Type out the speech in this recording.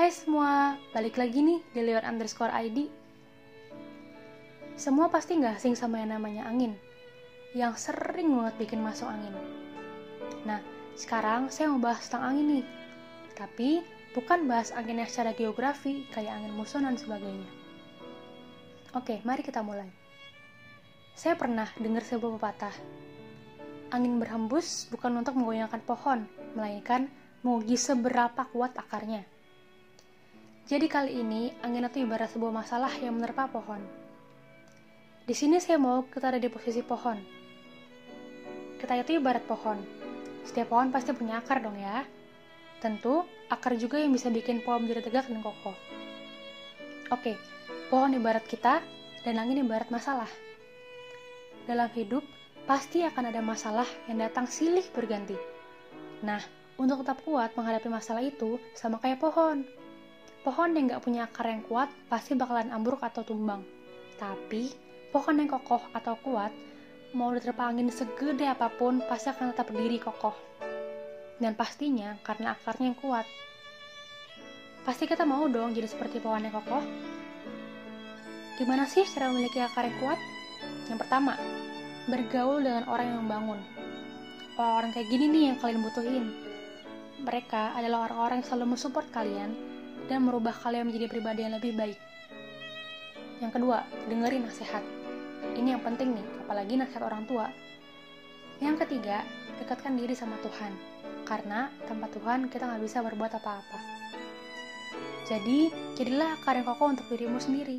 Hai semua, balik lagi nih di Leon underscore ID. Semua pasti nggak asing sama yang namanya angin, yang sering banget bikin masuk angin. Nah, sekarang saya mau bahas tentang angin nih. Tapi, bukan bahas angin yang secara geografi, kayak angin muson dan sebagainya. Oke, mari kita mulai. Saya pernah dengar sebuah pepatah. Angin berhembus bukan untuk menggoyangkan pohon, melainkan menguji seberapa kuat akarnya. Jadi kali ini, angin itu ibarat sebuah masalah yang menerpa pohon. Di sini saya mau kita ada di posisi pohon. Kita itu ibarat pohon. Setiap pohon pasti punya akar dong ya. Tentu, akar juga yang bisa bikin pohon menjadi tegak dan kokoh. Oke, pohon ibarat kita, dan angin ibarat masalah. Dalam hidup, pasti akan ada masalah yang datang silih berganti. Nah, untuk tetap kuat menghadapi masalah itu, sama kayak pohon Pohon yang gak punya akar yang kuat pasti bakalan ambruk atau tumbang. Tapi, pohon yang kokoh atau kuat, mau diterpa angin segede apa pun, pasti akan tetap berdiri kokoh. Dan pastinya karena akarnya yang kuat. Pasti kita mau dong jadi seperti pohon yang kokoh. Gimana sih cara memiliki akar yang kuat? Yang pertama, bergaul dengan orang yang membangun. Orang-orang kayak gini nih yang kalian butuhin. Mereka adalah orang-orang yang selalu mensupport kalian dan merubah kalian menjadi pribadi yang lebih baik. Yang kedua, dengerin nasihat. Ini yang penting nih, apalagi nasihat orang tua. Yang ketiga, dekatkan diri sama Tuhan. Karena tanpa Tuhan kita nggak bisa berbuat apa-apa. Jadi, jadilah akar yang kokoh untuk dirimu sendiri.